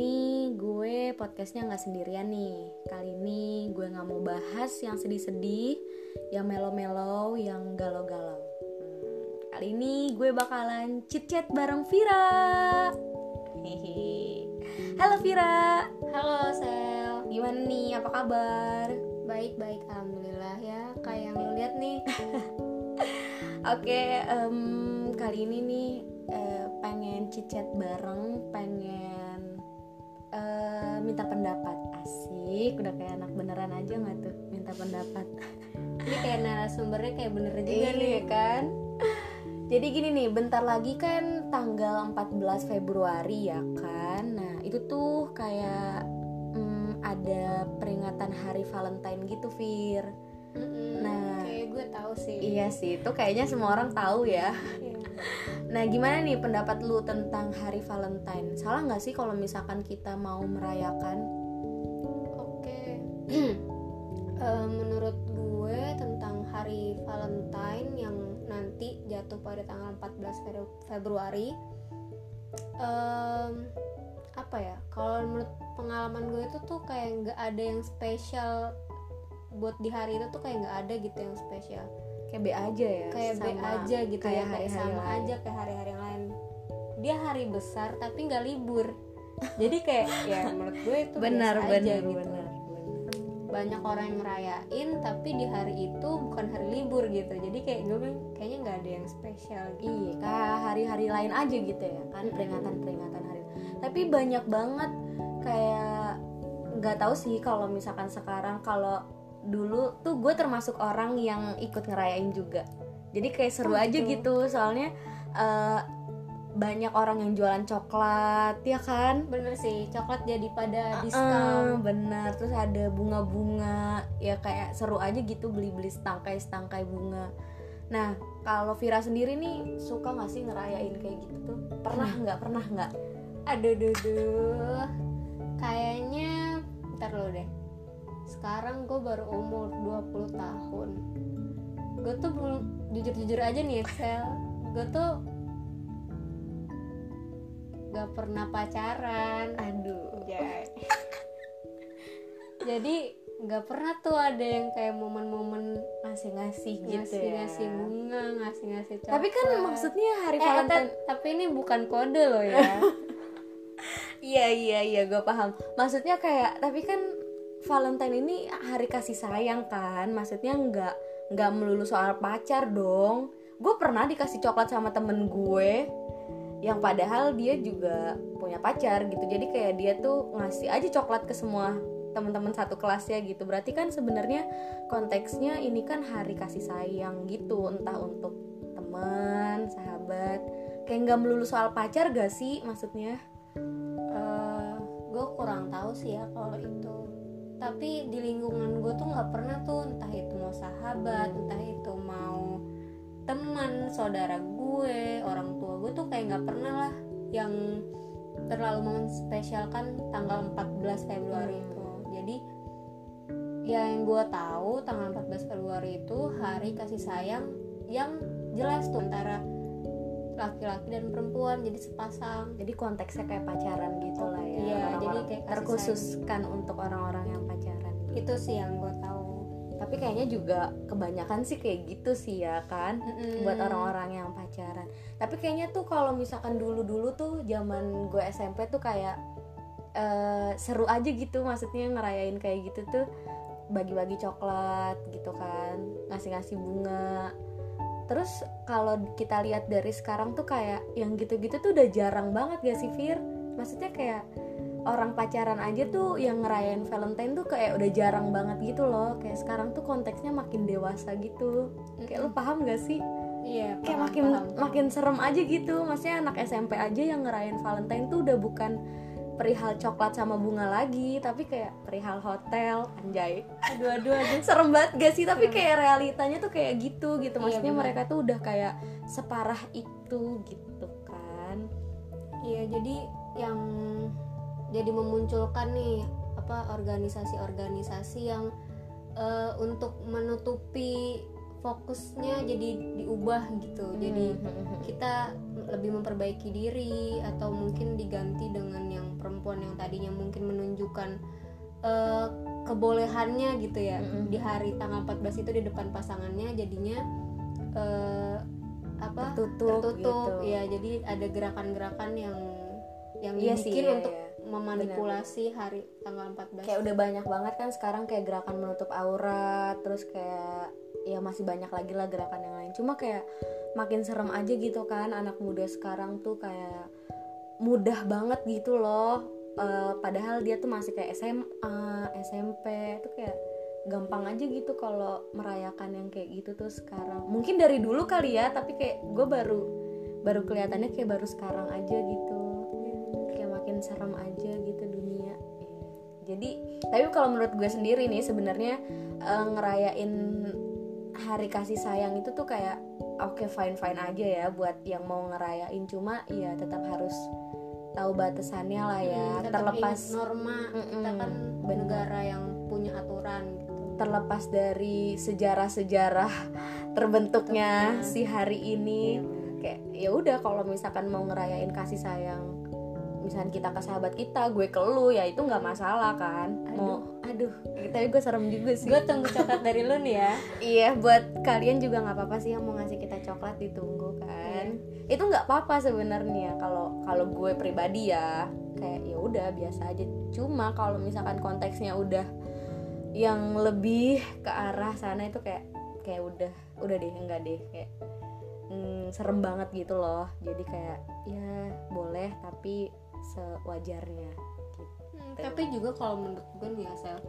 ini gue podcastnya nggak sendirian nih. Kali ini gue nggak mau bahas yang sedih-sedih, yang melo-melo, yang galau-galau. Hmm, kali ini gue bakalan chit-chat bareng Vira. Hehe. Halo Vira. Halo Sel, Gimana nih? Apa kabar? baik-baik alhamdulillah ya. Kayak yang lo lihat nih, Oke, em, kali ini nih eh, pengen chit-chat bareng, pengen eh, minta pendapat. Asik, udah kayak anak beneran aja nggak tuh minta pendapat? ini kayak narasumbernya kayak bener juga Iya nih. kan? Jadi gini nih, bentar lagi kan tanggal 14 Februari ya kan. Nah, itu tuh kayak mm, ada peringatan Hari Valentine gitu, Fir. Mm-mm, Nah. kayak gue tahu sih. Iya sih, itu kayaknya semua orang tahu ya. Nah, gimana nih pendapat lu tentang Hari Valentine? Salah nggak sih kalau misalkan kita mau merayakan? Oke. Eh, menurut gue tentang hari Valentine yang nanti jatuh pada tanggal 14 Fe- Februari, em, apa ya? Kalau menurut pengalaman gue itu tuh kayak nggak ada yang spesial buat di hari itu tuh kayak nggak ada gitu yang spesial. Kayak B aja ya. kayak B sama aja gitu kayak ya kayak hari-hari sama lain. aja kayak hari-hari yang lain dia hari besar tapi nggak libur jadi kayak ya menurut gue itu Benar, biasa benar, aja gitu benar, benar. banyak orang yang ngerayain tapi di hari itu bukan hari libur gitu jadi kayak gue bilang kayaknya nggak ada yang spesial gitu Iya, kayak hari-hari lain aja gitu ya kan peringatan-peringatan hari. Tapi banyak banget kayak nggak tahu sih kalau misalkan sekarang kalau dulu tuh gue termasuk orang yang ikut ngerayain juga. Jadi kayak seru Oh, aja gitu. gitu soalnya eh, banyak orang yang jualan coklat ya kan. bener sih coklat jadi pada Eh, diskon. bener. Terus ada bunga-bunga ya kayak seru aja gitu beli-beli setangkai-setangkai bunga. Nah kalau Vira sendiri nih suka nggak sih ngerayain kayak gitu tuh? Pernah nggak? Pernah nggak? Aduh duh duh. Kayaknya ntar lo deh sekarang gue baru umur 20 tahun. Gue tuh belum jujur-jujur aja nih Excel. Gue tuh gak pernah pacaran. Aduh Jay. jadi gak pernah tuh ada yang kayak momen-momen ngasih-ngasih gitu ya. ngasih bunga ngasih ngasih coklat. Tapi kan maksudnya hari eh, Valentine Tet, tapi ini bukan kode loh ya. Iya iya iya gue paham. Maksudnya kayak tapi kan Valentine ini hari kasih sayang kan? Maksudnya nggak nggak melulu soal pacar dong. Gue pernah dikasih coklat sama temen gue yang padahal dia juga punya pacar gitu. Jadi kayak dia tuh ngasih aja coklat ke semua teman-teman satu kelasnya gitu. Berarti kan sebenarnya konteksnya ini kan hari kasih sayang gitu. Entah untuk teman sahabat. Kayak nggak melulu soal pacar gak sih maksudnya? Gue kurang tahu sih ya kalau itu tapi di lingkungan gue tuh nggak pernah tuh entah itu mau sahabat entah itu mau teman saudara gue orang tua gue tuh kayak nggak pernah lah yang terlalu memspesialkan tanggal 14 Februari Hmm. itu jadi ya yang gue tahu tanggal 14 Februari itu hari kasih sayang yang jelas tuh antara laki-laki dan perempuan jadi sepasang jadi konteksnya kayak pacaran gitu lah ya Iya, jadi kayak terkhususkan untuk orang-orang yang pacaran itu sih yang gue tahu. Tapi kayaknya juga kebanyakan sih kayak gitu sih ya kan? Mm-mm. buat orang-orang yang pacaran. Tapi kayaknya tuh kalau misalkan dulu-dulu tuh zaman gue SMP tuh kayak eh, seru aja gitu maksudnya ngerayain kayak gitu tuh. Bagi-bagi coklat gitu kan ngasih-ngasih bunga. Terus kalau kita lihat dari sekarang tuh kayak yang gitu-gitu tuh udah jarang banget gak sih Fir? Maksudnya kayak orang pacaran aja tuh yang ngerayain Valentine tuh kayak udah jarang banget gitu loh. Kayak sekarang tuh konteksnya makin dewasa gitu. Kayak lu paham gak sih? Iya kayak paham, makin paham, makin serem aja gitu. Maksudnya anak SMP aja yang ngerayain Valentine tuh udah bukan perihal coklat sama bunga lagi tapi kayak perihal hotel. Anjay. Aduh aduh aduh serem banget gak sih? Tapi Serem. kayak realitanya tuh kayak gitu gitu. Iya, maksudnya benar. mereka tuh udah kayak separah itu gitu kan. Iya jadi yang jadi memunculkan nih apa organisasi-organisasi yang eh, untuk menutupi fokusnya jadi diubah gitu. Jadi Hmm, kita lebih memperbaiki diri atau mungkin diganti dengan yang perempuan yang tadinya mungkin menunjukkan eh, kebolehannya gitu ya. Di hari tanggal 14 itu di depan pasangannya jadinya eh, apa Tertutup tertutup. gitu. ya jadi ada gerakan-gerakan yang yang Iya sih, dibikin iya, untuk iya. Memanipulasi hari tanggal 14 kayak udah banyak banget kan sekarang kayak gerakan menutup aurat terus kayak ya masih banyak lagi lah gerakan yang lain. Cuma kayak makin serem aja gitu kan anak muda sekarang tuh kayak mudah banget gitu loh. Eh, padahal dia tuh masih kayak SMA SMP tuh kayak gampang aja gitu kalau merayakan yang kayak gitu tuh sekarang. Mungkin dari dulu kali ya tapi kayak gue baru baru kelihatannya kayak baru sekarang aja gitu serem aja gitu dunia. Jadi tapi kalau menurut gue sendiri nih sebenarnya eh, ngerayain hari kasih sayang itu tuh kayak oke fine fine aja ya buat yang mau ngerayain. Cuma ya tetap harus tahu batasannya lah ya. Hmm, tetap terlepas norma kita kan negara yang punya aturan gitu. Terlepas dari sejarah-sejarah terbentuknya Bentuknya. si hari ini kayak ya udah kalau misalkan mau ngerayain kasih sayang misalkan kita ke sahabat kita gue ke lu ya itu nggak masalah kan. Mau aduh tapi gue serem juga sih. Gue tunggu coklat dari lu nih ya. Iya buat kalian juga nggak apa-apa sih yang mau ngasih kita coklat ditunggu kan. Itu nggak apa-apa sebenarnya. Kalau kalau gue pribadi ya kayak ya udah biasa aja. Cuma kalau misalkan konteksnya udah yang lebih ke arah sana itu kayak kayak udah udah deh enggak deh. Kayak mm, serem banget gitu loh. Jadi kayak ya boleh tapi sewajarnya gitu. Hmm, tapi juga kalau menurut gue nih ya Sel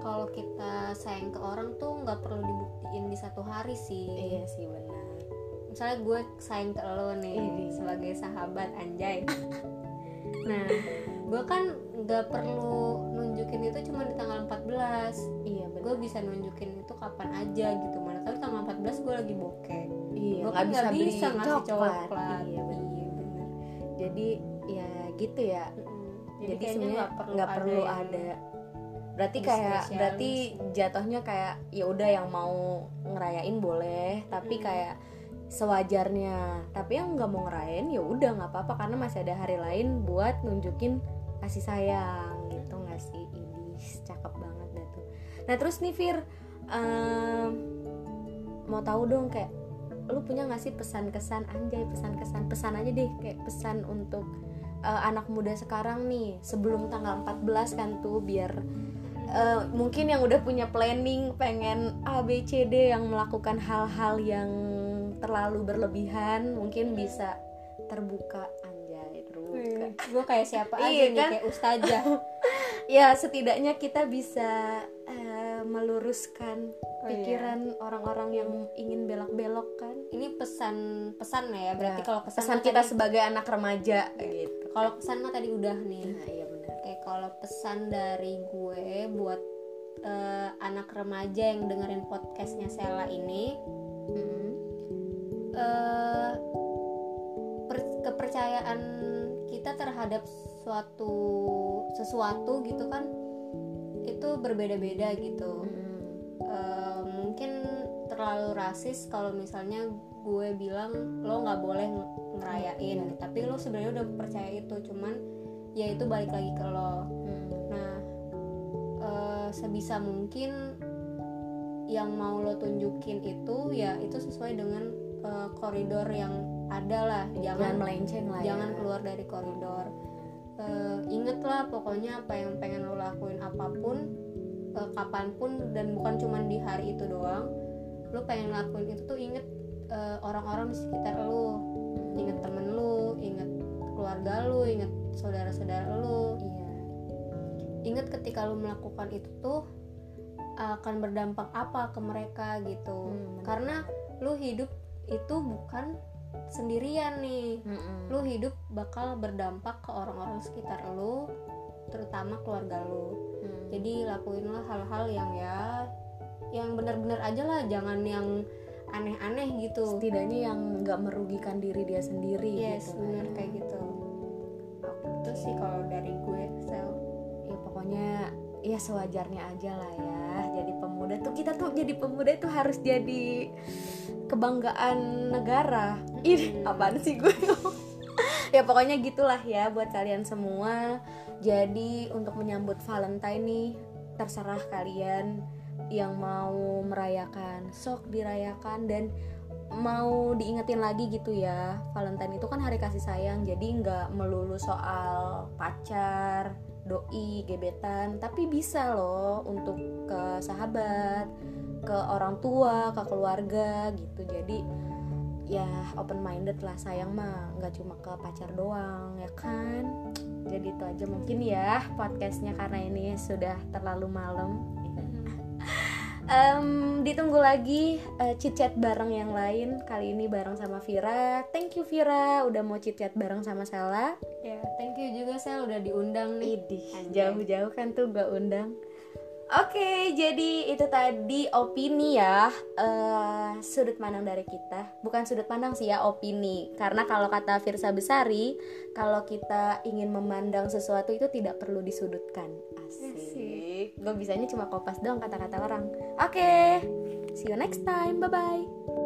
kalau kita sayang ke orang tuh nggak perlu dibuktiin di satu hari sih. Iya sih benar. Misalnya gue sayang ke lo nih Iya. sebagai sahabat anjay. Nah gue kan nggak perlu nunjukin itu cuma di tanggal 14 iya gue benar bisa nunjukin itu kapan aja gitu mana tahu tanggal 14 gue lagi bokeh. Iya gue kan bisa nggak beli bisa ngasih coklat, coklat. Iya benar. Iya jadi ya gitu ya. Mm-mm. jadi, kayaknya sebenarnya nggak perlu perlu ada. Berarti kayak berarti jatuhnya kayak ya udah yang mau ngerayain boleh tapi Hmm. kayak sewajarnya. Tapi yang nggak mau ngerayain ya udah nggak apa-apa karena masih ada hari lain buat nunjukin kasih sayang gitu nggak sih? Ini cakep banget dah tuh. Nah terus nih Fir em, mau tahu dong kayak lu punya nggak sih pesan-kesan? Anjay pesan-kesan pesan aja deh kayak pesan untuk eh, anak muda sekarang nih sebelum tanggal 14 kan tuh biar eh, mungkin yang udah punya planning pengen A B C D yang melakukan hal-hal yang terlalu berlebihan mungkin bisa terbuka anjay terbuka gue kayak siapa aja Iya nih kan? kayak ustazah ya setidaknya kita bisa meluruskan Oh, iya. pikiran orang-orang yang ingin belok-belok kan. Ini pesan pesan ya berarti Ya, kalau pesan mah kita tadi- sebagai anak remaja gitu. Kalau pesan mah tadi udah nih. Nah iya benar. Oke, kalau pesan dari gue buat eh, anak remaja yang dengerin podcastnya Sela ini, eh, per- kepercayaan kita terhadap suatu sesuatu gitu kan, itu berbeda-beda gitu. Eh, mungkin terlalu rasis kalau misalnya gue bilang lo nggak boleh ng- ngerayain, tapi lo sebenarnya udah percaya itu, cuman ya itu balik lagi ke lo. Nah, eh, sebisa mungkin yang mau lo tunjukin itu ya itu sesuai dengan eh, koridor yang ada lah. jangan Jangan melenceng lah jangan ya. keluar dari koridor. Eh, inget lah pokoknya apa yang pengen lo lakuin apa pun, eh, kapan pun dan bukan cuma di hari itu doang. Lo pengen lakuin itu tuh inget eh, orang-orang di sekitar lo, inget temen lo, inget keluarga lo, inget saudara-saudara lo, iya. Ingat ketika lu melakukan itu tuh akan berdampak apa ke mereka gitu. Hmm, karena lu hidup itu bukan sendirian nih Mm-mm. lu hidup bakal berdampak ke orang-orang sekitar lu terutama keluarga lu Hmm. jadi lakuinlah hal-hal yang ya yang benar-benar aja lah jangan yang aneh-aneh gitu setidaknya yang nggak merugikan diri dia sendiri yes gitu benar ya. kayak gitu itu sih kalau dari gue sel ya pokoknya ya sewajarnya aja lah ya jadi pemuda tuh kita tuh jadi pemuda itu harus jadi kebanggaan negara. Ini apaan sih gue ya pokoknya gitulah ya buat kalian semua. Jadi untuk menyambut Valentine nih terserah kalian yang mau merayakan sok dirayakan dan mau diingetin lagi gitu ya Valentine itu kan hari kasih sayang jadi nggak melulu soal pacar doi gebetan tapi bisa loh untuk ke sahabat ke orang tua ke keluarga gitu. Jadi ya open minded lah sayang mah nggak cuma ke pacar doang ya kan? Jadi itu aja mungkin ya podcastnya karena ini sudah terlalu malam. Um, ditunggu lagi uh, chit chat bareng yang lain. Kali ini bareng sama Vira. Thank you Vira udah mau chit chat bareng sama Sela. Ya thank you juga Sel udah diundang nih. Jauh-jauh kan tuh gak undang Oke, jadi itu tadi opini ya, uh, sudut pandang dari kita. Bukan sudut pandang sih ya, opini. Karena kalau kata Firsa Besari, kalau kita ingin memandang sesuatu itu tidak perlu disudutkan. Asik. Gue bisanya cuma kopas doang kata-kata orang. Oke, see you next time. Bye-bye.